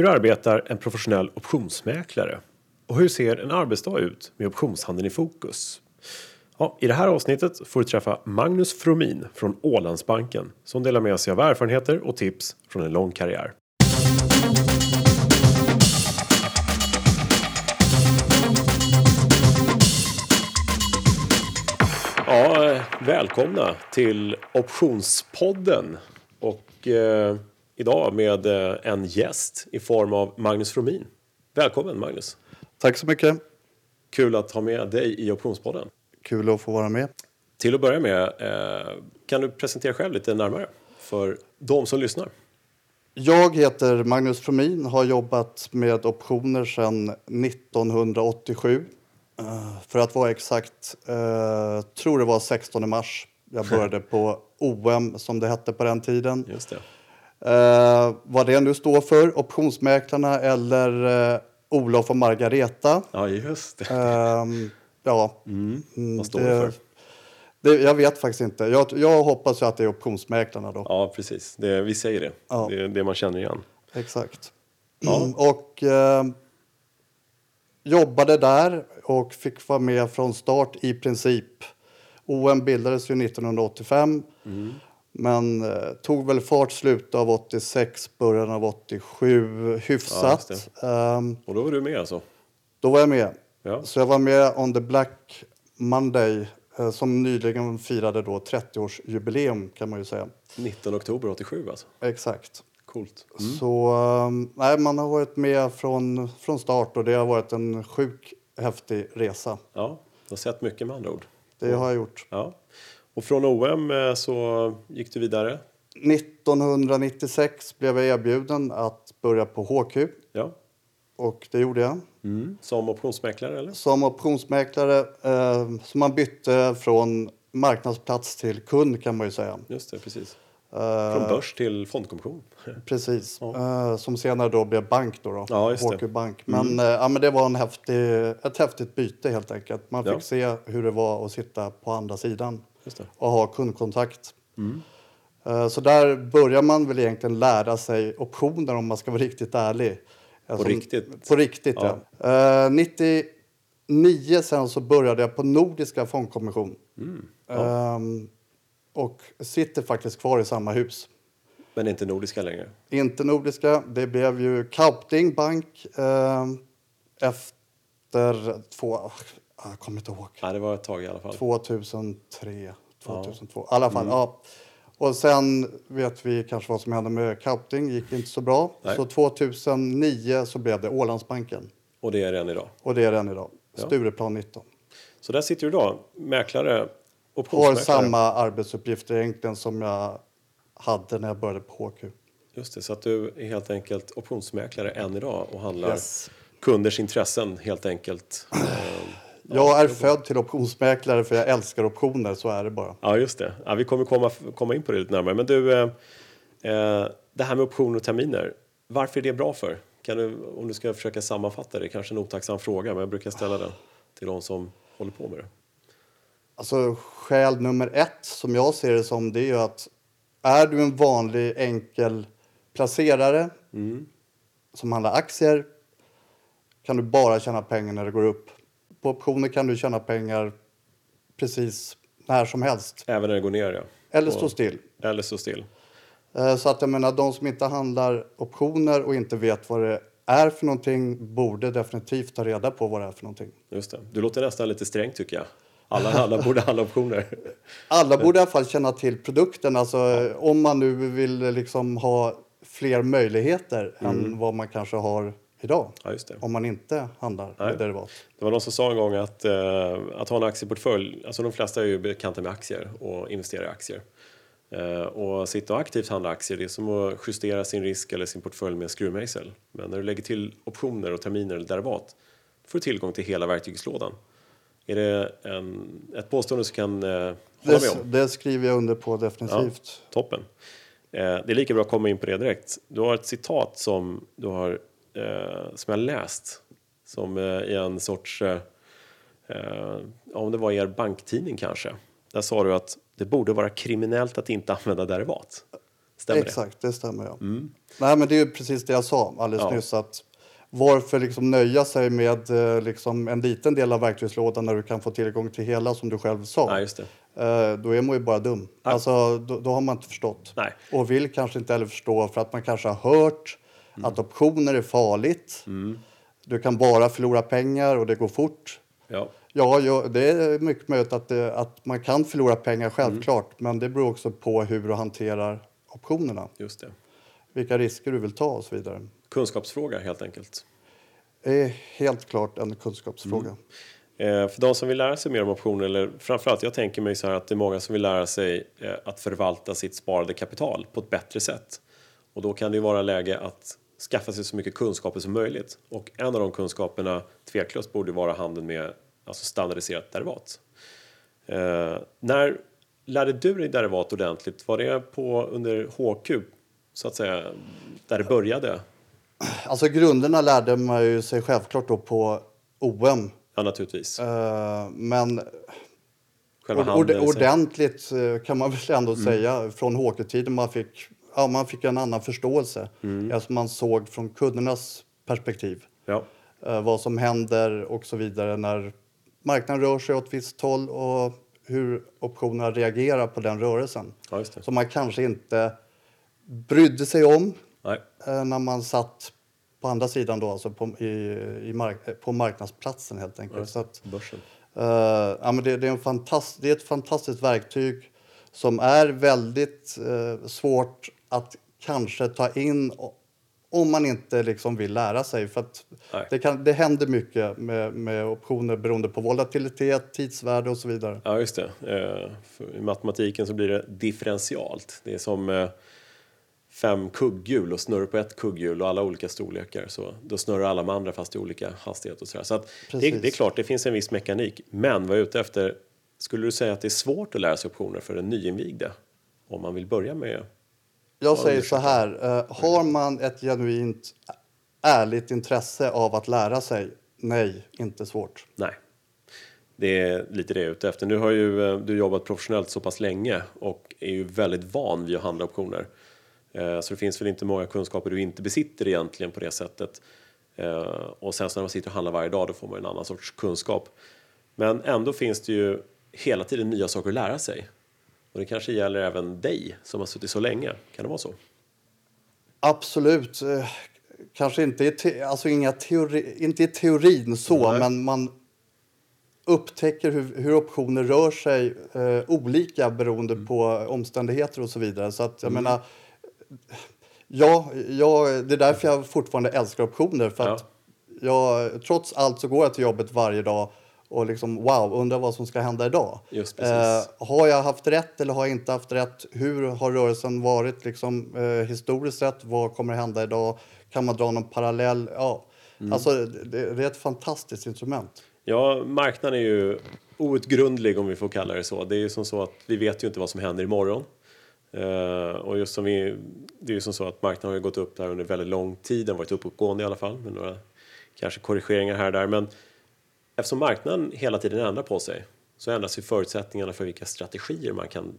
Hur arbetar en professionell optionsmäklare? Och hur ser en arbetsdag ut med optionshandeln i fokus? Ja, I det här avsnittet får du träffa Magnus Fromin från Ålandsbanken som delar med sig av erfarenheter och tips från en lång karriär. Ja, eh, välkomna till Optionspodden. Och eh, idag med eh, en gäst i form av Magnus Fromin. Välkommen Magnus! Tack så mycket. Kul att ha med dig i Optionspodden. Kul att få vara med. Till att börja med, eh, kan du presentera själv lite närmare för de som lyssnar? Jag heter Magnus Fromin, har jobbat med optioner sedan 1987. Eh, För att vara exakt, tror det var 16 mars. Jag började på OM som det hette på den tiden. Just det. Eh, vad det nu står för, optionsmäklarna eller eh, Olof och Margareta. Ja, just det. Ehm, ja, mm, Vad står det för? det, jag vet faktiskt inte. Jag, jag hoppas ju att det är optionsmäklarna då. Ja, precis. Det, vi säger det. Ja. Det är det man känner igen. Exakt. Ja. Mm, och eh, jobbade där och fick vara med från start i princip. OM bildades ju 1985. Mm. Men eh, tog väl fart slutet av 86, början av 87 hyfsat. Ja, Ehm, Och då var du med alltså? då var jag med. Ja. Så jag var med on the Black Monday eh, som nyligen firade då 30-årsjubileum kan man ju säga. 19 oktober 87 alltså? Exakt. Coolt. Så um, nej, man har varit med från, från start och det har varit en sjuk häftig resa. Ja, du har sett mycket med andra ord. Det har jag gjort. Ja. Och från OM eh, så gick du vidare? 1996 blev jag erbjuden att börja på HQ Ja. och det gjorde jag. Mm. Som optionsmäklare eller? Som optionsmäklare, eh, så man bytte från marknadsplats till kund kan man ju säga. Just det, precis. Eh, Från börs till fondkommission. Precis, eh, som senare då blev bank då, då Ja. Mm. HQ Bank. Men, eh, ja, men det var en häftig, ett häftigt byte helt enkelt. Man fick Ja. se hur det var att sitta på andra sidan. Och ha kundkontakt. Mm. Eh, Så där börjar man väl egentligen lära sig optioner om man ska vara riktigt ärlig. Eh, På som- riktigt? På riktigt, ja. Eh, 99 sen så började jag på Nordiska fondkommission. Mm. Ehm, och sitter faktiskt kvar i samma hus. Men inte nordiska längre? Inte Nordiska. Det blev ju Kaupting Bank eh, efter två... Jag kommer inte ihåg. Nej, det var ett tag i alla fall. 2003, 2002. I alla fall, ja. Och sen vet vi kanske vad som hände med Kaupting. gick inte så bra. Nej. Så 2009 så blev det Ålandsbanken. Och det är det än idag. Och det är den idag. Ja. Stureplan 19. Så där sitter du idag, mäklare, Har optionsmäklare. samma arbetsuppgifter egentligen som jag hade när jag började på HQ. Just det, så att du är helt enkelt optionsmäklare än idag och handlar Yes. kunders intressen helt enkelt. Jag är född till optionsmäklare för jag älskar optioner, så är det bara. Ja, just det. Ja, vi kommer komma, komma in på det lite närmare. Men du, eh, eh, det här med optioner och terminer. Varför är det bra för? Kan du, om du ska försöka sammanfatta det, kanske en otacksam fråga, men jag brukar ställa den till de som håller på med det. Alltså skäl nummer ett som jag ser det som det är ju att är du en vanlig enkel placerare som handlar aktier kan du bara tjäna pengar när det går upp. På optioner kan du tjäna pengar precis när som helst. Även när det går ner, ja. Eller stå still. Eller så still. Eh, Så att jag menar, de som inte handlar optioner och inte vet vad det är för någonting borde definitivt ta reda på vad det är för någonting. Just det. Du låter nästan lite sträng tycker jag. Alla, alla borde handla optioner. Alla borde i alla fall känna till produkten. Alltså, Om man nu vill liksom ha fler möjligheter än vad man kanske har idag. Ja. Om man inte handlar Nej. med derivat. Det var någon som sa en gång att, eh, att ha en aktieportfölj, alltså de flesta är ju bekanta med aktier och investerar i aktier. Eh, och sitta och aktivt handla aktier, det är som att justera sin risk eller sin portfölj med en skruvmejsel. Men när du lägger till optioner och terminer eller derivat får du tillgång till hela verktygslådan. Är det en, ett påstående som kan eh, hålla med Det, om? det skriver jag under på definitivt. Toppen. Eh, det är lika bra att komma in på det direkt. Du har ett citat som du har eh, som jag läst som eh, i en sorts, eh, eh, om det var er banktidning kanske. Där sa du att det borde vara kriminellt att inte använda derivat. Stämmer Exakt, det stämmer. Ja. Nej, men det är ju precis det jag sa alldeles Ja. nyss. Att varför liksom nöja sig med eh, liksom en liten del av verktygslådan när du kan få tillgång till hela som du själv sa? det? Nej, det. Eh, då är man ju bara dum. Alltså, då, då har man inte förstått. Nej. Och vill kanske inte heller förstå för att man kanske har hört att optioner är farligt. Du kan bara förlora pengar och det går fort. Ja, Ja, ja det är mycket möjligt att, det, att man kan förlora pengar självklart. Men det beror också på hur du hanterar optionerna. just det. Vilka risker du vill ta och så vidare. Kunskapsfråga helt enkelt. Det är helt klart en kunskapsfråga. Eh, för de som vill lära sig mer om optioner, eller framförallt jag tänker mig så här att det är många som vill lära sig eh, att förvalta sitt sparade kapital på ett bättre sätt. Och då kan det ju vara läge att skaffa sig så mycket kunskaper som möjligt. Och en av de kunskaperna tveklöst borde vara handeln med alltså standardiserat derivat. Eh, när lärde du dig derivat ordentligt? Var det på under HQ så att säga, där det började? Alltså grunderna lärde man ju sig självklart då på OM. Ja, naturligtvis. Eh, men Själva handeln. ordentligt eh, kan man väl ändå säga från HQ-tiden man fick, ja, man fick en annan förståelse. Eftersom man såg från kundernas perspektiv Ja, eh, vad som händer och så vidare när marknaden rör sig åt ett visst håll och hur optionerna reagerar på den rörelsen. ja. Som man kanske inte brydde sig om eh, när man satt på andra sidan då, alltså på, i, i mark, på marknadsplatsen helt enkelt. Så att, börsen. eh, ja, men det, det, är en fantast, det är ett fantastiskt verktyg som är väldigt eh, svårt att kanske ta in om man inte liksom vill lära sig. För det, kan, det händer mycket med, med optioner beroende på volatilitet, tidsvärde och så vidare. Ja, just det. Eh, I matematiken så blir det differentialt. Det är som eh, fem kugghjul och snurrar på ett kugghjul och alla olika storlekar. Så då snurrar alla de andra fast i olika hastighet och sådär. Så det, det är klart, det finns en viss mekanik. Men vad jag är ute efter, skulle du säga att det är svårt att lära sig optioner för en nyinvigde? Om man vill börja med... Jag säger så här, eh, har man ett genuint ärligt intresse av att lära sig? Nej, inte svårt. Nej. Det är lite det jag är ute efter. Nu har ju eh, du jobbat professionellt så pass länge och är ju väldigt van vid att handla optioner. Eh, Så det finns väl inte många kunskaper du inte besitter egentligen på det sättet. Och sen så när man sitter och handlar varje dag då får man en annan sorts kunskap. Men ändå finns det ju hela tiden nya saker att lära sig. Och det kanske gäller även dig som har suttit så länge. Kan det vara så? Absolut. eh, Kanske inte i, te, alltså inga teori, inte i teorin så, Nej. men man upptäcker hur, hur optioner rör sig eh, olika beroende Mm. på omständigheter och så vidare. Så att jag menar, ja, ja, det är därför jag fortfarande älskar optioner. För Ja. att jag, trots allt så går jag till jobbet varje dag och liksom wow, undrar vad som ska hända idag. Just precis. Eh, har jag haft rätt eller har jag inte haft rätt? Hur har rörelsen varit liksom, eh, historiskt sett? Vad kommer hända idag? Kan man dra någon parallell? Ja. Mm. Alltså, det, det är ett fantastiskt instrument. Ja, marknaden är ju outgrundlig om vi får kalla det så. Det är ju som så att vi vet ju inte vad som händer imorgon. Uh, och just som vi, det är ju som så att marknaden har gått upp där under väldigt lång tid. Den har varit uppåtgående i alla fall med några kanske korrigeringar här och där. Men eftersom marknaden hela tiden ändrar på sig så ändras ju förutsättningarna för vilka strategier man kan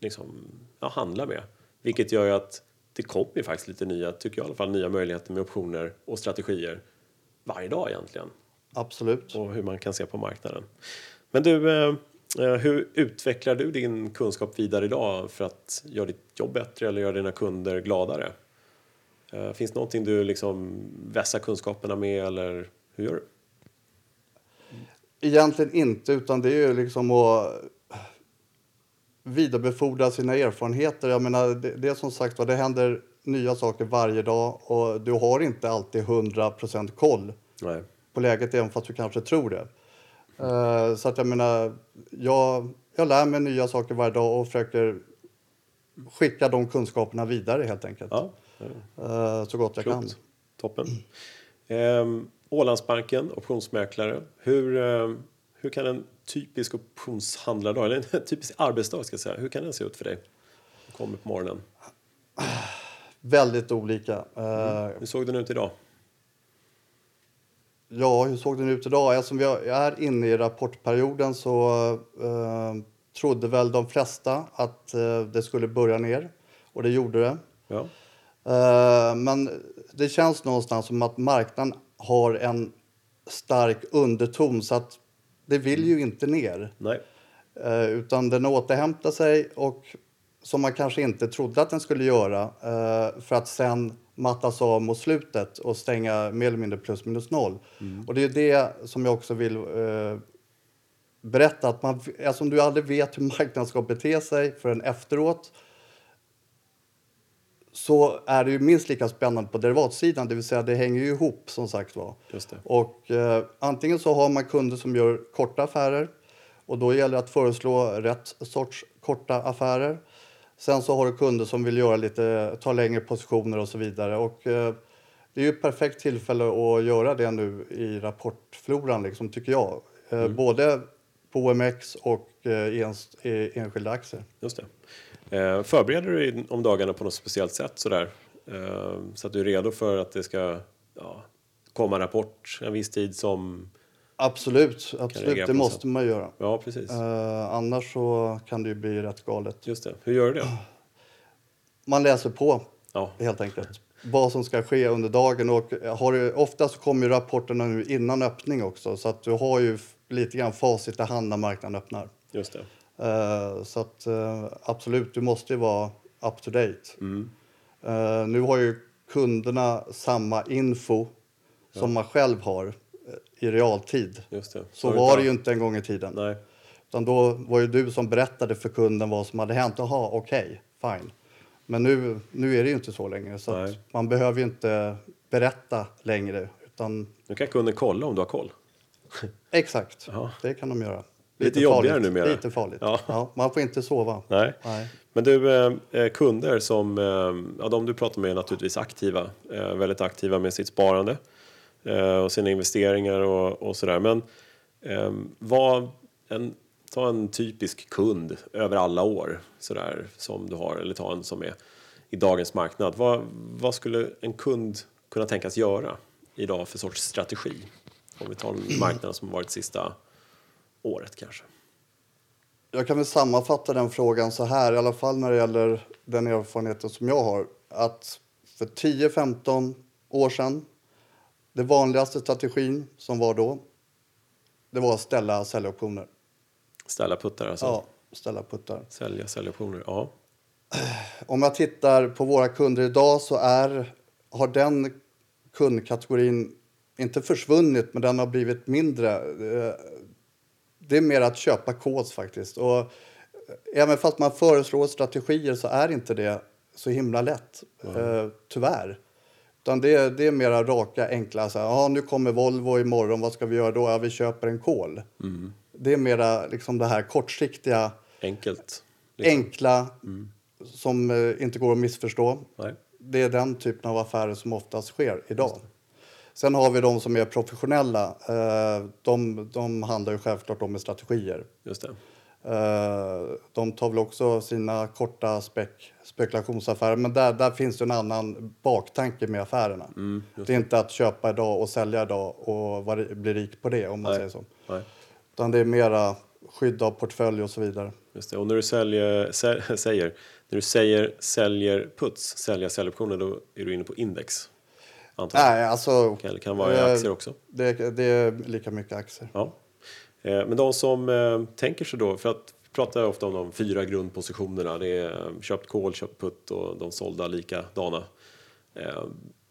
liksom, ja, handla med. Vilket gör ju att det kommer faktiskt lite nya, tycker jag i alla fall, nya möjligheter med optioner och strategier varje dag egentligen Absolut. och hur man kan se på marknaden. Men du, eh, eh, hur utvecklar du din kunskap vidare idag för att göra ditt jobb bättre eller göra dina kunder gladare? Eh, Finns det någonting du liksom vässar kunskaperna med eller hur gör du? Egentligen inte, utan det är ju liksom att vidarebefordra sina erfarenheter. Jag menar, det, det är som sagt var, det händer nya saker varje dag och du har inte alltid 100% koll Nej. på läget även fast du kanske tror det. Eh, så att jag menar, jag, jag lär mig nya saker varje dag och försöker skicka de kunskaperna vidare helt enkelt. Ja, Eh, så gott jag kan. klokt. Toppen. Ehm, Ålandsbanken, optionsmäklare. Hur, eh, hur kan en typisk optionshandlardag, eller en typisk arbetsdag ska säga, hur kan den se ut för dig? Du kommer på morgonen. Väldigt olika. Eh, Hur såg den ut idag? Ja, hur såg den ut idag? Eftersom vi är inne i rapportperioden så eh, trodde väl de flesta att eh, det skulle börja ner. och det gjorde det. Ja. Eh, men det känns någonstans som att marknaden har en stark underton så att det vill ju inte ner. Nej. Eh, utan den återhämtar sig och som man kanske inte trodde att den skulle göra eh, för att sen mattas av mot slutet och stänga mer eller mindre plus minus noll. Och det är det som jag också vill eh, berätta att man, alltså om du aldrig vet hur marknaden ska bete sig förrän efteråt så är det ju minst lika spännande på derivatsidan, det vill säga det hänger ju ihop som sagt var. Och eh, antingen så har man kunder som gör korta affärer och då gäller det att föreslå rätt sorts korta affärer. Sen så har du kunder som vill göra lite, ta längre positioner och så vidare. Och eh, det är ju ett perfekt tillfälle att göra det nu i rapportfloran liksom, tycker jag. Eh, Både på OMX och eh, i, ens, i enskilda aktier. Just det. Eh, förbereder du dig om dagarna på något speciellt sätt sådär? Eh, så att du är redo för att det ska ja, komma en rapport en viss tid som... Absolut, absolut. det måste man göra. Ja, precis. Eh, annars så kan det ju bli rätt galet. Just det. Hur gör du det? Man läser på Ja, helt enkelt. Vad som ska ske under dagen. Och har du, ofta så kommer ju rapporterna nu innan öppning också. Så att du har ju lite grann facit i hand när marknaden öppnar. just det. Eh, så att eh, absolut, du måste ju vara up to date. Mm. Eh, nu har ju kunderna samma info som man själv har i realtid. Så du var det ju inte en gång i tiden. Nej, Utan då var ju du som berättade för kunden vad som hade hänt. Jaha, okej, fine. Men nu, nu är det ju inte så längre. Så man behöver ju inte berätta längre. Utan nu kan kunden kolla om du har koll. exakt, Ja. det kan de göra. Lite jobbigare farligt. numera. Lite farligt. Ja. Ja. man får inte sova. Nej. Nej. Men du, eh, eh, kunder som, eh, ja de du pratar med är naturligtvis aktiva, eh, väldigt aktiva med sitt sparande eh, och sina investeringar och, och sådär. Men eh, vad, en, ta en typisk kund över alla år sådär som du har, eller ta en som är i dagens marknad. Vad, vad skulle en kund kunna tänkas göra idag för sorts strategi? Om vi tar en marknad som har varit sista året kanske. Jag kan väl sammanfatta den frågan så här, i alla fall när det gäller den erfarenheten som jag har. Att för 10-15 år sedan, det vanligaste strategin som var då, det var att ställa säljoptioner. Ställa puttar alltså. Ja, ställa puttar. Sälja säljoptioner. Ja. Om jag tittar på våra kunder idag så är, har den kundkategorin inte försvunnit, men den har blivit mindre. Eh, Det är mer att köpa kods faktiskt. Och även fast man föreslår strategier så är inte det så himla lätt, eh, tyvärr. Utan det, är- det är mera raka, enkla, så här, ja, nu kommer Volvo imorgon, vad ska vi göra då? Ja, vi köper en kol. Det är mera liksom det här kortsiktiga, Enkelt. enkla, som eh, inte går att missförstå. Nej. Det är den typen av affärer som oftast sker idag. Sen har vi de som är professionella. Eh, de, de handlar ju självklart om med strategier. Just det. Eh, de tar väl också sina korta spek, spekulationsaffärer. Men där, där finns det en annan baktanke med affärerna. Mm, det är inte att köpa idag och sälja idag och bli rik på det om man Nej. säger så. Nej. Utan det är mera skydd av portfölj och så vidare. Just det. Och när du säljer, sä, säger, när du säger säljer puts, sälja säljoptioner, då är du inne på index. Nej, alltså... Eller kan vara i eh, aktier också. Det, det är lika mycket aktier. Ja. Eh, Men de som eh, tänker sig då, för att vi pratar ofta om de fyra grundpositionerna. Det är köpt call, köpt put och de sålda likadana.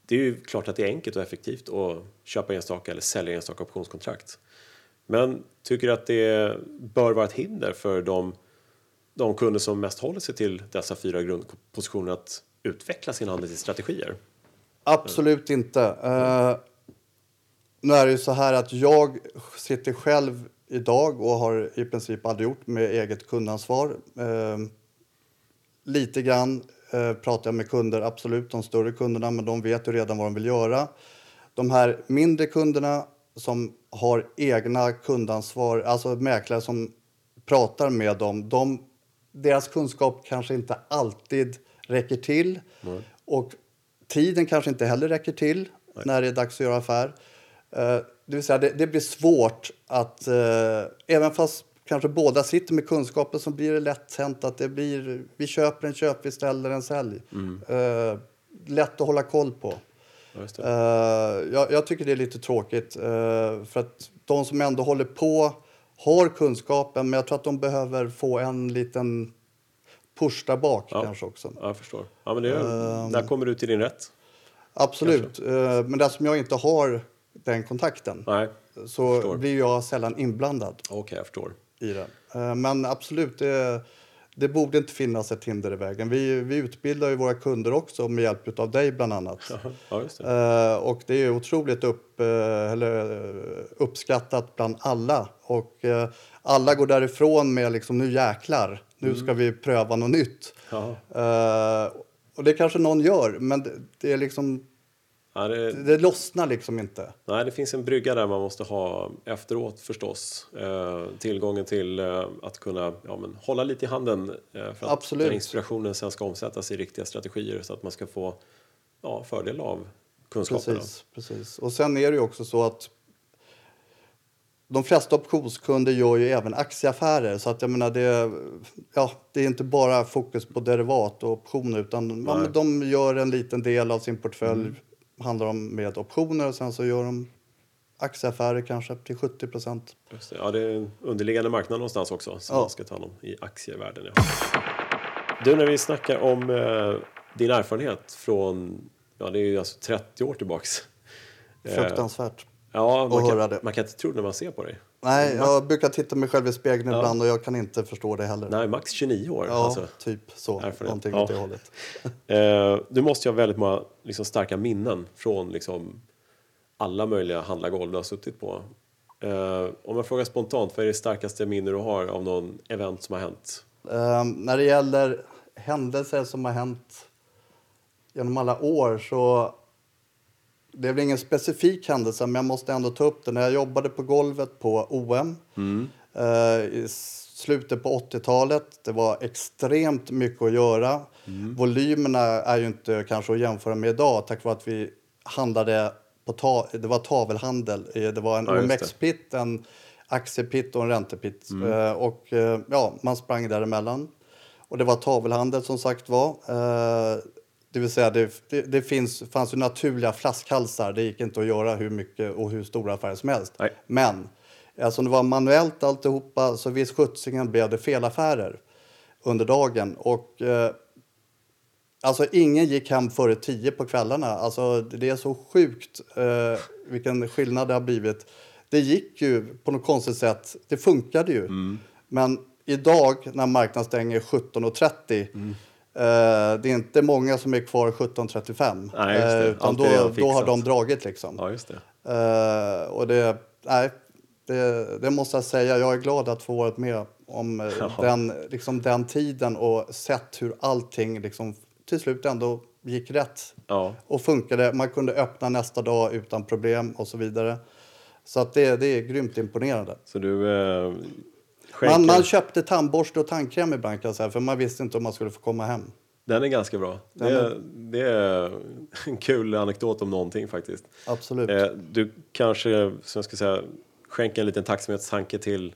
Det är ju klart att det är enkelt och effektivt att köpa enstaka eller sälja enstaka optionskontrakt. Men tycker du att det bör vara ett hinder för de, de kunder som mest håller sig till dessa fyra grundpositioner att utveckla sina handelsstrategier? Absolut inte. Eh, nu är det ju så här att jag sitter själv idag och har i princip aldrig gjort med eget kundansvar. Eh, lite grann eh, pratar jag med kunder, absolut de större kunderna, men de vet ju redan vad de vill göra. De här mindre kunderna som har egna kundansvar, alltså mäklare som pratar med dem, de, deras kunskap kanske inte alltid räcker till. Och tiden kanske inte heller räcker till när det är dags att göra affär. Eh, det vill säga, det, det blir svårt att, eh, även fast kanske båda sitter med kunskapen så blir det lätt hänt att det blir, vi köper en köp, vi ställer en sälj. Eh, lätt att hålla koll på. Ja, jag, jag tycker det är lite tråkigt för att de som ändå håller på har kunskapen men jag tror att de behöver få en liten push där bak Ja. kanske också. Ja, jag förstår. Ja, men det är, Ehm. där kommer du till din rätt. Absolut, eh, men eftersom jag inte har den kontakten Nej, så förstår. blir jag sällan inblandad okej, jag förstår. i det. Eh, Men absolut, det, det borde inte finnas ett hinder i vägen. Vi, vi utbildar ju våra kunder också med hjälp av dig bland annat. Ja, det. Eh, och det är otroligt upp, eh, eller, eh, uppskattat bland alla. Och eh, alla går därifrån med liksom, nu jäklar, nu ska vi pröva något nytt. Eh, och det kanske någon gör, men det, det är liksom, Ja, det, det lossnar liksom inte. nej, det finns en brygga där man måste ha efteråt förstås. Eh, tillgången till eh, att kunna ja, men, hålla lite i handen eh, för att Absolut. den inspirationen sen ska omsättas i riktiga strategier så att man ska få ja, fördel av kunskaperna. Precis, precis. Och sen är det ju också så att de flesta optionskunder gör ju även aktieaffärer. Så att jag menar, det, ja, det är inte bara fokus på derivat och optioner utan ja, de gör en liten del av sin portfölj handlar om med optioner och sen så gör de aktieaffärer kanske till 70 procent. Ja, det är underliggande marknad någonstans också som Ja. man ska ta hand om i aktievärlden. Ja. Du, när vi snackar om eh, din erfarenhet från, ja det är ju alltså 30 år tillbaks. Eh, Fruktansvärt. Ja, man kan, det. man kan inte tro det när man ser på dig. Nej, jag brukar titta mig själv i spegeln ibland och jag kan inte förstå det heller. Nej, max 29 år. ja, Alltså. typ så. Någonting Ja. åt det hållet. Eh, du måste ju ha väldigt många liksom, starka minnen från liksom, alla möjliga handlargolv du har suttit på. Eh, om jag frågar spontant, vad är det starkaste minne du har av någon event som har hänt? Ehm, när det gäller händelser som har hänt genom alla år så det är väl ingen specifik händelse men jag måste ändå ta upp det. När jag jobbade på golvet på OM eh, i slutet på 80-talet. Det var extremt mycket att göra. Volymerna är ju inte kanske att jämföra med idag tack vare att vi handlade på ta det var tavelhandel. Eh, Det var en Ja, just det. OMX-pit, en aktiepitt och en räntepitt. Eh, och eh, ja, man sprang däremellan. Och det var tavelhandel som sagt var. Det vill säga det, det, det finns, fanns ju naturliga flaskhalsar. Det gick inte att göra hur mycket och hur stora affärer som helst. Nej. Men eftersom det var manuellt alltihopa så vid skjutsingen blev det felaffärer under dagen. Och eh, Alltså ingen gick hem före tio på kvällarna. Alltså det är så sjukt eh, vilken skillnad det har blivit. Det gick ju på något konstigt sätt. Det funkade ju. Men idag när marknaden stänger 17.30 eh, det är inte många som är kvar 17.35. Nej, just det. Eh, utan då, då har de dragit liksom. Ja, just det. Eh, och det, nej, det, det måste jag säga. Jag är glad att få varit med om eh, Ja. den, liksom den tiden och sett hur allting liksom, till slut ändå gick rätt Ja, och funkade. Man kunde öppna nästa dag utan problem och så vidare. Så att det, det är grymt imponerande. så du eh. Man, man köpte tandborste och tandkräm ibland kan säga, för man visste inte om man skulle få komma hem. Den är ganska bra. Den Det, är- det är en kul anekdot om någonting faktiskt. Absolut. Eh, du kanske, som jag ska säga, skänker en liten tacksamhetstanke till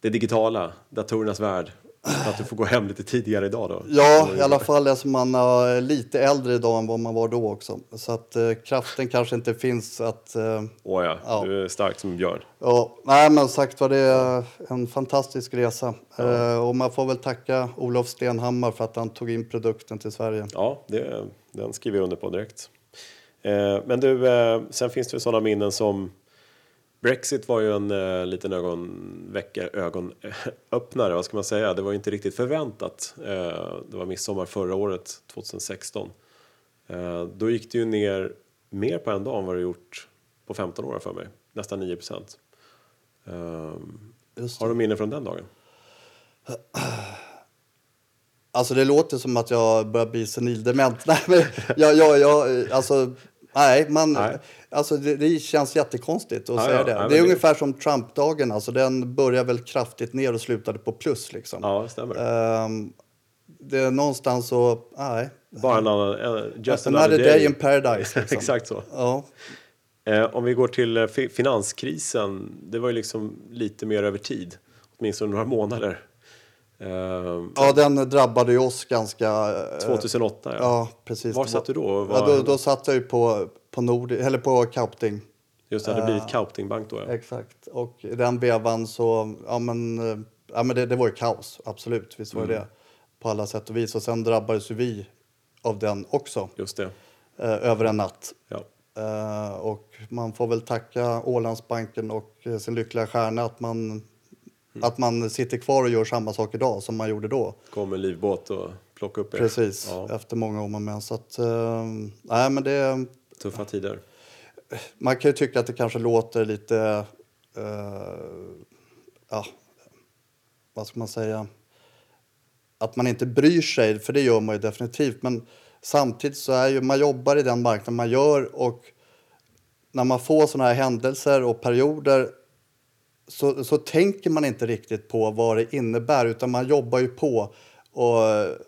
det digitala, datorernas värld. Att du får gå hem lite tidigare idag då. Ja, i alla fall eftersom man är lite äldre idag än vad man var då också. Så att eh, kraften kanske inte finns att... Eh, Åh ja, Ja. du är stark som björn. ja, nej men sagt var det är en fantastisk resa. Eh, och man får väl tacka Olof Stenhammar för att han tog in produkten till Sverige. Ja, det, den skriver jag under på direkt. Eh, men du, eh, sen finns det sådana minnen som Brexit var ju en eh, liten ögonväckare, ögonöppnare, vad ska man säga? Det var ju inte riktigt förväntat. Eh, det var midsommar förra året, 2016. Eh, då gick det ju ner mer på en dag än vad det gjort på 15 år för mig. Nästan 9 procent. Eh, har du minnen från den dagen? Alltså det låter som att jag börjar bli senildement. Nej, men jag, jag, jag, alltså, nej, man, Nej. Alltså det, det känns jättekonstigt att Ja, säga ja, det. ja, det är det- ungefär som Trump-dagen. Alltså, den började väl kraftigt ner och slutade på plus. Liksom. Ja, det stämmer. Ehm, det är någonstans så, nej. Bara en annan... Just Another day in paradise. Liksom. Exakt så. Ja. Eh, om vi går till eh, fi- finanskrisen, det var ju liksom lite mer över tid. åtminstone några månader. Eh, Ja, den drabbade ju oss ganska... eh, 2008 ja. Ja, precis. Var satt du då? Ja, Var- då, då satt jag ju på, på, Nord, eller på Kaupting. Just det, det hade blivit Kauptingbank då ja. Exakt. Och i den vevan så, ja men, eh, ja, men det, det var ju kaos, absolut. Visst var Mm. det På alla sätt och vis. Och sen drabbades ju vi av den också, Just det. eh, över en natt. Ja. Eh, och man får väl tacka Ålandsbanken och eh, sin lyckliga stjärna att man, Mm. att man sitter kvar och gör samma sak idag som man gjorde då. Kom en livbåt och plockade upp er. Precis, Ja, efter många om och men. Så att, eh, nej men det, tuffa tider. man kan ju tycka att det kanske låter lite, eh, ja, vad ska man säga, att man inte bryr sig, för det gör man ju definitivt. Men samtidigt så är ju, man jobbar i den marknad man gör och när man får sådana här händelser och perioder så, så tänker man inte riktigt på vad det innebär utan man jobbar ju på och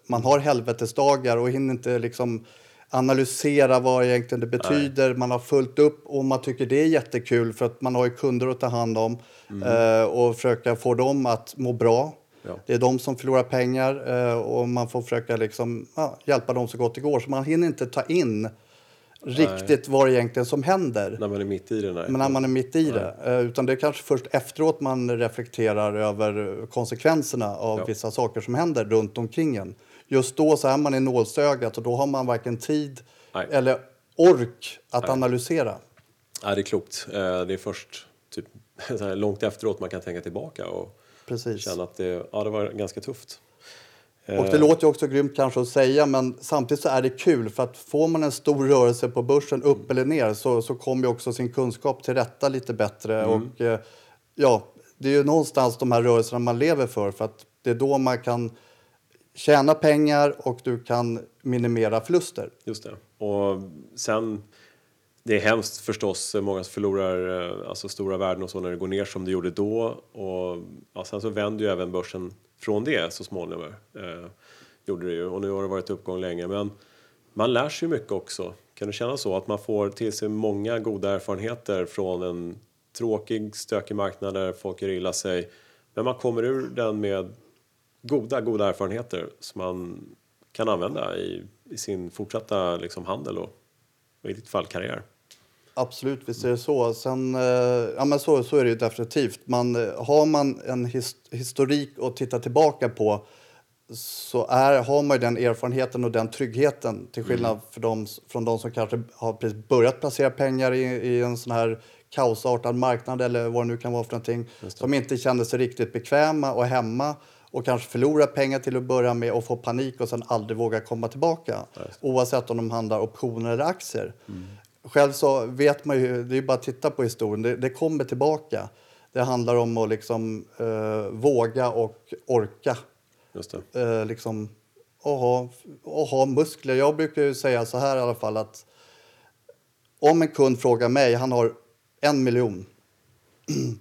man har helvetesdagar och hinner inte liksom analysera vad egentligen det betyder. Man har fullt upp och man tycker det är jättekul för att man har ju kunder att ta hand om eh, och försöka få dem att må bra. Ja. Det är de som förlorar pengar eh, och man får försöka liksom, ja, hjälpa dem så gott det går. Så man hinner inte ta in riktigt vad det egentligen som händer. När man är mitt i det. Nej. Men när man är mitt i det. Eh, Utan det är kanske först efteråt man reflekterar över konsekvenserna av Ja. vissa saker som händer runt omkring en. Just då så är man i nålsögat och då har man varken tid Nej. eller ork att analysera. Ja, det är klokt. Eh, Det är först typ, långt efteråt man kan tänka tillbaka och Precis. känna att det, ja, det var ganska tufft. Och det låter ju också grymt kanske att säga men samtidigt så är det kul för att får man en stor rörelse på börsen upp eller ner så, så kommer ju också sin kunskap till rätta lite bättre. Och eh, ja, det är ju någonstans de här rörelserna man lever för för att det är då man kan tjäna pengar och du kan minimera förluster. Just det. Och sen, det är hemskt förstås, många som förlorar eh, alltså stora värden och så när det går ner som det gjorde då. Och ja, sen så vänder ju även börsen från det så småningom. Eh, gjorde det ju. Och nu har det varit uppgång länge. Men man lär sig mycket också. Kan du känna så? Att man får till sig många goda erfarenheter från en tråkig, stökig marknad där folk gör illa sig. Men man kommer ur den med goda, goda erfarenheter som man kan använda i, i sin fortsatta liksom, handel och, och i ditt fall karriär. Absolut, visst är det så. Sen, eh, ja, men så, så är det ju definitivt. Man, eh, har man en his, historik att titta tillbaka på så är, har man ju den erfarenheten och den tryggheten till skillnad för dem, från de som kanske har precis börjat placera pengar i, i en sån här kaosartad marknad eller vad det nu kan vara för någonting. Som inte kände sig riktigt bekväma och hemma och kanske förlorar pengar till att börja med och får panik och sen aldrig vågar komma tillbaka. Oavsett om de handlar optioner eller aktier. Själv så vet man ju, det är bara att titta på historien, det, det kommer tillbaka. Det handlar om att liksom eh, våga och orka. Just det. Eh, liksom, och, ha, och ha muskler. Jag brukar ju säga så här i alla fall att om en kund frågar mig, han har en miljon.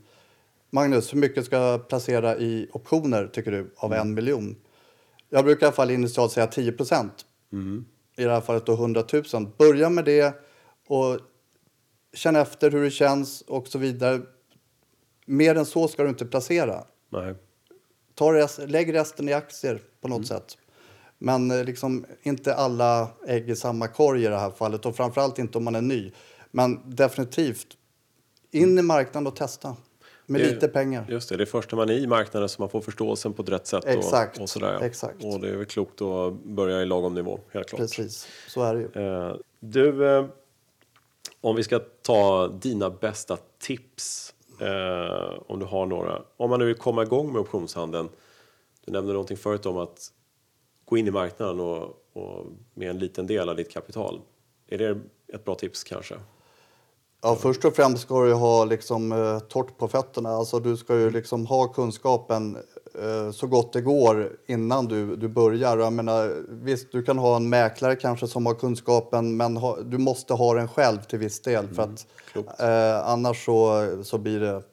Magnus, hur mycket ska jag placera i optioner tycker du av en miljon? Jag brukar i alla fall initialt säga 10 procent. I det här fallet då 100 000. Börja med det och känn efter hur det känns och så vidare. Mer än så ska du inte placera. Nej. Ta rest, lägg resten i aktier på något sätt. Men eh, liksom inte alla ägg i samma korg i det här fallet och framförallt inte om man är ny. Men definitivt in i marknaden och testa med Det- lite pengar. Just det, det är först när man är i marknaden som man får förståelsen på ett rätt sätt. Exakt, Och, och, sådär, ja. exakt. och det är väl klokt att börja i lagom nivå, helt klart. Precis, så är det ju. Eh, du, eh, om vi ska ta dina bästa tips, eh, om du har några. Om man nu vill komma igång med optionshandeln. Du nämnde någonting förut om att gå in i marknaden och, och med en liten del av ditt kapital. Är det ett bra tips kanske? Ja, först och främst ska du ha liksom, eh, torrt på fötterna. Alltså, du ska ju liksom ha kunskapen så gott det går innan du, du börjar. Jag menar, visst, du kan ha en mäklare kanske som har kunskapen men ha, du måste ha den själv till viss del. För att, klokt. eh, annars så, så blir det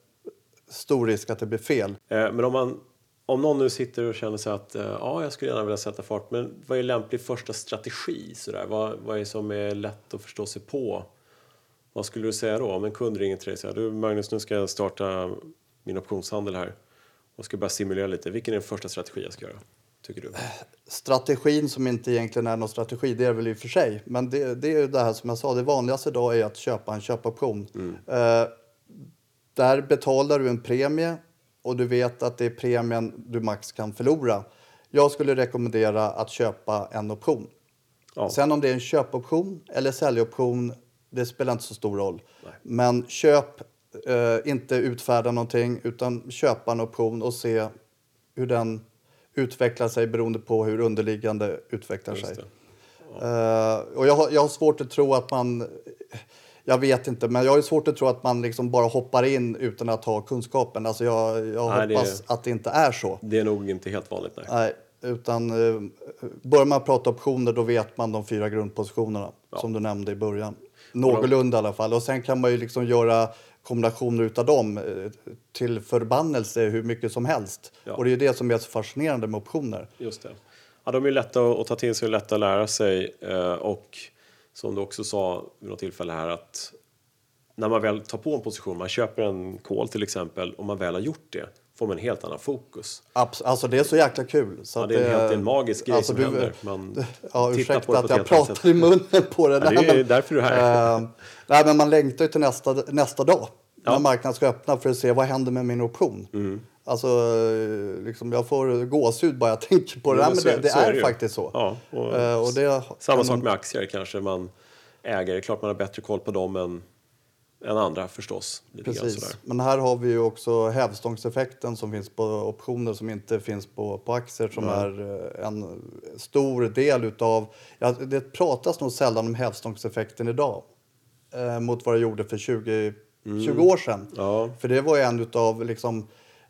stor risk att det blir fel. Eh, men om, man, om någon nu sitter och känner sig att eh, ja, jag skulle gärna vilja sätta fart, men vad är lämplig första strategi? Sådär? Vad, vad är som är lätt att förstå sig på? Vad skulle du säga då om en kund ringer till dig och säger du Magnus, nu ska jag starta min optionshandel här. Och ska bara simulera lite. Vilken är den första strategi jag ska göra? Tycker du? Strategin som inte egentligen är någon strategi, det är väl i och för sig. Men det, det är ju det här som jag sa, det vanligaste idag är att köpa en köpoption. Eh, där betalar du en premie och du vet att det är premien du max kan förlora. Jag skulle rekommendera att köpa en option. Ja. Sen om det är en köpoption eller säljoption, det spelar inte så stor roll. Men köp, eh, inte utfärda någonting, utan köpa en option och se hur den utvecklar sig beroende på hur underliggande utvecklar Just sig. det. Eh, och jag har, jag har svårt att tro att man... Jag vet inte, men jag har svårt att tro att man liksom bara hoppar in utan att ha kunskapen. Alltså jag jag Nej, det- hoppas att det inte är så. Det är nog inte helt vanligt. Nej. Nej, utan eh, börjar man prata optioner då vet man de fyra grundpositionerna som du nämnde i början. Någorlunda i alla fall. Och sen kan man ju liksom göra kombinationer utav dem eh, till förbannelse hur mycket som helst. Ja. Och det är det som är så fascinerande med optioner. Just det. Ja, de är lätta att ta till sig och lätta att lära sig. eh, Och som du också sa vid något tillfälle här att när man väl tar på en position, man köper en kol till exempel, och man väl har gjort det, får man en helt annan fokus. Abs- alltså det är så jäkla kul. Så Ja, att det är en helt en magisk grej som händer. Man ja, på ursäkta att på ett jag pratar i munnen på det. Ja, det Nej, är därför du är här. Eh, nej, men man längtar ju till nästa, nästa dag. Ja. När marknaden ska öppna för att se vad händer med min option. Mm. Alltså, liksom, jag får gåshud bara jag tänker på det. Nej, men så det, är- det så är är, det faktiskt så. Ja, och Eh, och det Samma sak man- med aktier kanske man äger. Det är klart man har bättre koll på dem än, än andra förstås. Precis. Men här har vi ju också hävstångseffekten som finns på optioner som inte finns på, på aktier som är eh, en stor del utav... Ja, det pratas nog sällan om hävstångseffekten idag eh, mot vad det gjorde för 20, 20 år sedan. Mm. Ja. För det var ju en utav liksom,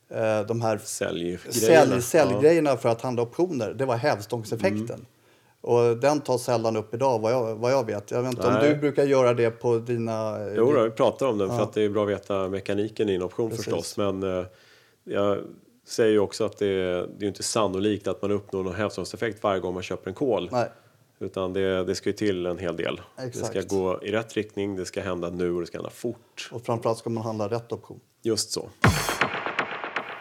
eh, de här Säljgrejerna. sälj, säljgrejerna för att handla optioner. Det var hävstångseffekten. Mm. Och den tas sällan upp idag vad jag, vad jag vet. Jag vet inte om Nej. du brukar göra det på dina... eh, Jo, då, vi pratar om den för att det är bra att veta mekaniken i en option Precis. förstås. Men eh, jag säger ju också att det, är- det är inte sannolikt att man uppnår någon hävstångseffekt varje gång man köper en kol. Nej. Utan det, det ska ju till en hel del. Det Exakt. ska gå i rätt riktning, det ska hända nu och det ska hända fort. Och framförallt ska man handla rätt option. Just så.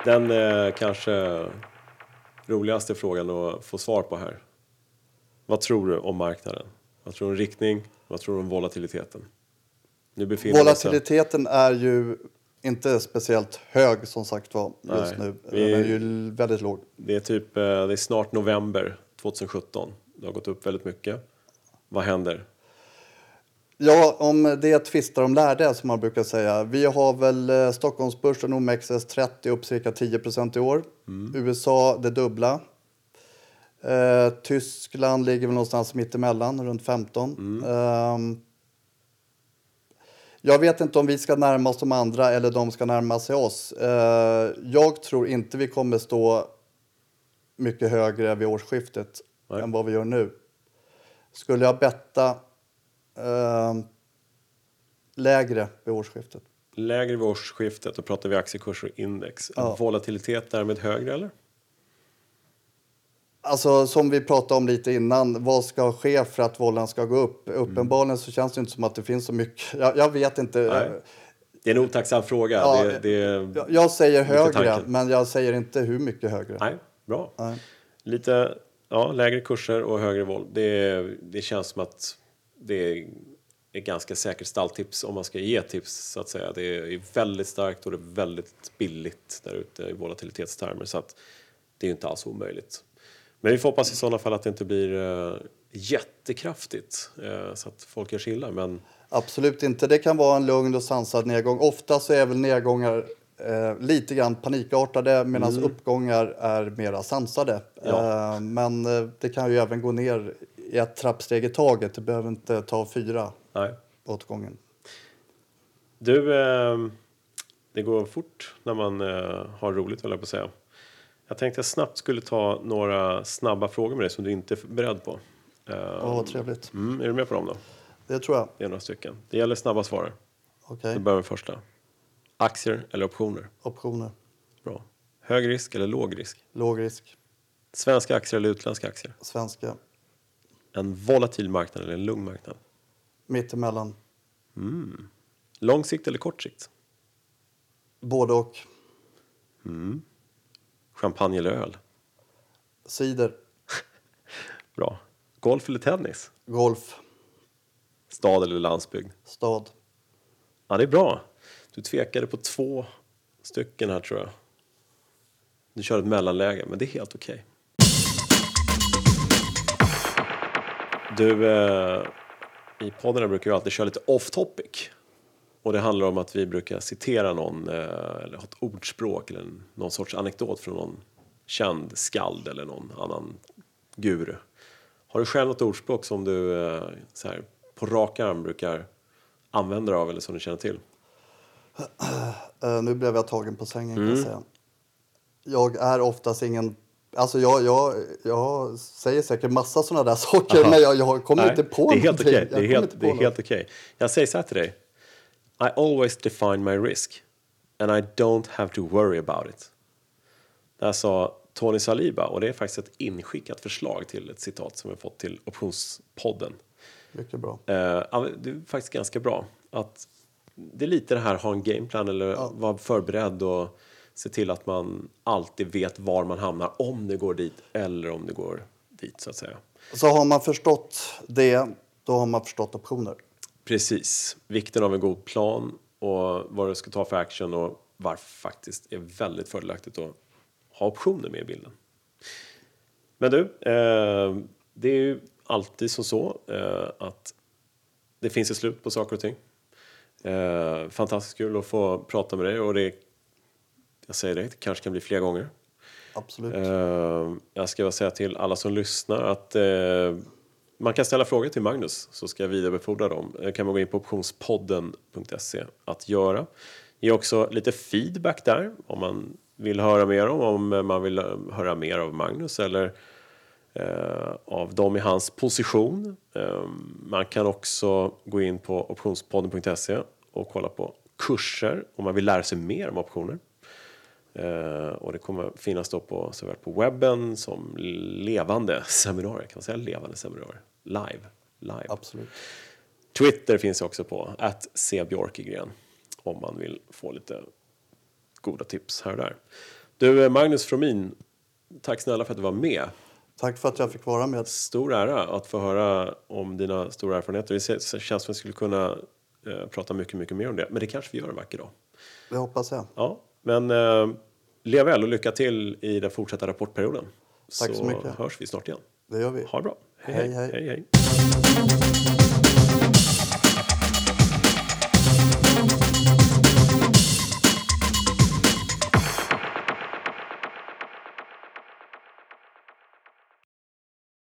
Den eh, kanske roligaste frågan att få svar på här. Vad tror du om marknaden? Vad tror du om riktning? Vad tror du om volatiliteten? Volatiliteten är ju inte speciellt hög som sagt var just Nej, nu. vi- Den är ju väldigt låg. Det är typ, eh, det är snart november 2017. Det har gått upp väldigt mycket. Vad händer? Ja, om det tvistar om lärde som man brukar säga. Vi har väl eh, Stockholmsbörsen OMXS30 upp cirka 10% i år. USA det dubbla. Eh, Tyskland ligger väl någonstans mittemellan, runt 15. Ehm, jag vet inte om vi ska närma oss de andra eller de ska närma sig oss. Eh, jag tror inte vi kommer stå mycket högre vid årsskiftet Nej. än vad vi gör nu. Skulle jag betta eh, lägre vid årsskiftet? Lägre vid årsskiftet, då pratar vi aktiekurser och index. Ja. Volatilitet därmed högre eller? Alltså som vi pratade om lite innan, vad ska ske för att vållan ska gå upp? Uppenbarligen så känns det inte som att det finns så mycket. Jag, jag vet inte. Nej. Det är en otacksam fråga. Ja, det, det, Jag, jag säger högre, tanken. men jag säger inte hur mycket högre. Nej, bra. Nej. Lite ja, lägre kurser och högre våld. Det, det känns som att det är ett ganska säkert stalltips om man ska ge tips så att säga. Det är väldigt starkt och det är väldigt billigt där ute i volatilitetstermer så att det är inte alls omöjligt. Men vi får hoppas i sådana fall att det inte blir uh, jättekraftigt eh, så att folk gör sig illa. Men Absolut inte. Det kan vara en lugn och sansad nedgång. Ofta så är väl nedgångar eh, lite grann panikartade medan uppgångar är mera sansade. Mm. Ja. Men det kan ju även gå ner i ett trappsteg i taget. Det behöver inte ta fyra nej. åt gången. Du, det går fort när man har roligt höll jag på att säga. Jag tänkte jag snabbt skulle ta några snabba frågor med dig som du inte är beredd på. Åh, vad trevligt. mm, är du med på dem då? Det tror jag. Det är några stycken. Det gäller snabba svar. Okej. Vi börjar med första. Aktier eller optioner? Optioner. Bra. Hög risk eller låg risk? Låg risk. Svenska aktier eller utländska aktier? Svenska. En volatil marknad eller en lugn marknad? Mittemellan. Lång sikt eller kort sikt? Både och. Champagne eller öl? Cider. Bra. Golf eller tennis? Golf. Stad eller landsbygd? Stad. Ja, det är bra. Du tvekade på två stycken här tror jag. Du kör ett mellanläge, men det är helt okej. Du, eh, i podden brukar vi alltid köra lite off topic. Och det handlar om att vi brukar citera någon, eh, eller ha ett ordspråk eller någon sorts anekdot från någon känd skald eller någon annan guru. Har du själv något ordspråk som du eh, så här, på rak arm brukar använda dig av eller som du känner till? Eh, nu blev jag tagen på sängen kan Mm. jag säga. Jag är oftast ingen... Alltså jag, jag, jag säger säkert massa sådana där saker men jag, jag kommer inte på det är helt någonting. okej. Det är helt, det är helt okej. Jag säger så här till dig. I always define my risk and I don't have to worry about it. Det här sa Tony Saliba och det är faktiskt ett inskickat förslag till ett citat som vi fått till Optionspodden. Mycket bra. Eh, ja, det är faktiskt ganska bra. Att det är lite det här ha en gameplan eller vara förberedd och se till att man alltid vet var man hamnar om det går dit eller om det går dit så att säga. Så har man förstått det, då har man förstått optioner. Precis. Vikten av en god plan och vad du ska ta för action och varför faktiskt är väldigt fördelaktigt att ha optioner med i bilden. Men du, eh, det är ju alltid som så eh, att det finns ett slut på saker och ting. Eh, fantastiskt kul att få prata med dig och det, jag säger det, det kanske kan bli fler gånger. Absolut. Eh, jag ska bara säga till alla som lyssnar att eh, man kan ställa frågor till Magnus så ska jag vidarebefordra dem. Det kan man gå in på optionspodden.se att göra. Ge också lite feedback där om man vill höra mer om, om man vill höra mer av Magnus eller eh, av dem i hans position. Eh, man kan också gå in på optionspodden.se och kolla på kurser om man vill lära sig mer om optioner. Eh, och det kommer finnas då på, såväl på webben som levande seminarier. Kan man säga levande seminarier? Live. Live. Absolut. Twitter finns också på, att cbjörkegren. Om man vill få lite goda tips här och där. Du, Magnus Fromin, tack snälla för att du var med. Tack för att jag fick vara med. Stor ära att få höra om dina stora erfarenheter. Det känns som att vi skulle kunna eh, prata mycket, mycket mer om det. Men det kanske vi gör en vacker dag. Det hoppas jag. Ja, men eh, lev väl och lycka till i den fortsatta rapportperioden. Tack så mycket. hörs vi snart igen. Det gör vi. Ha det bra. Hej, hej. hej, hej.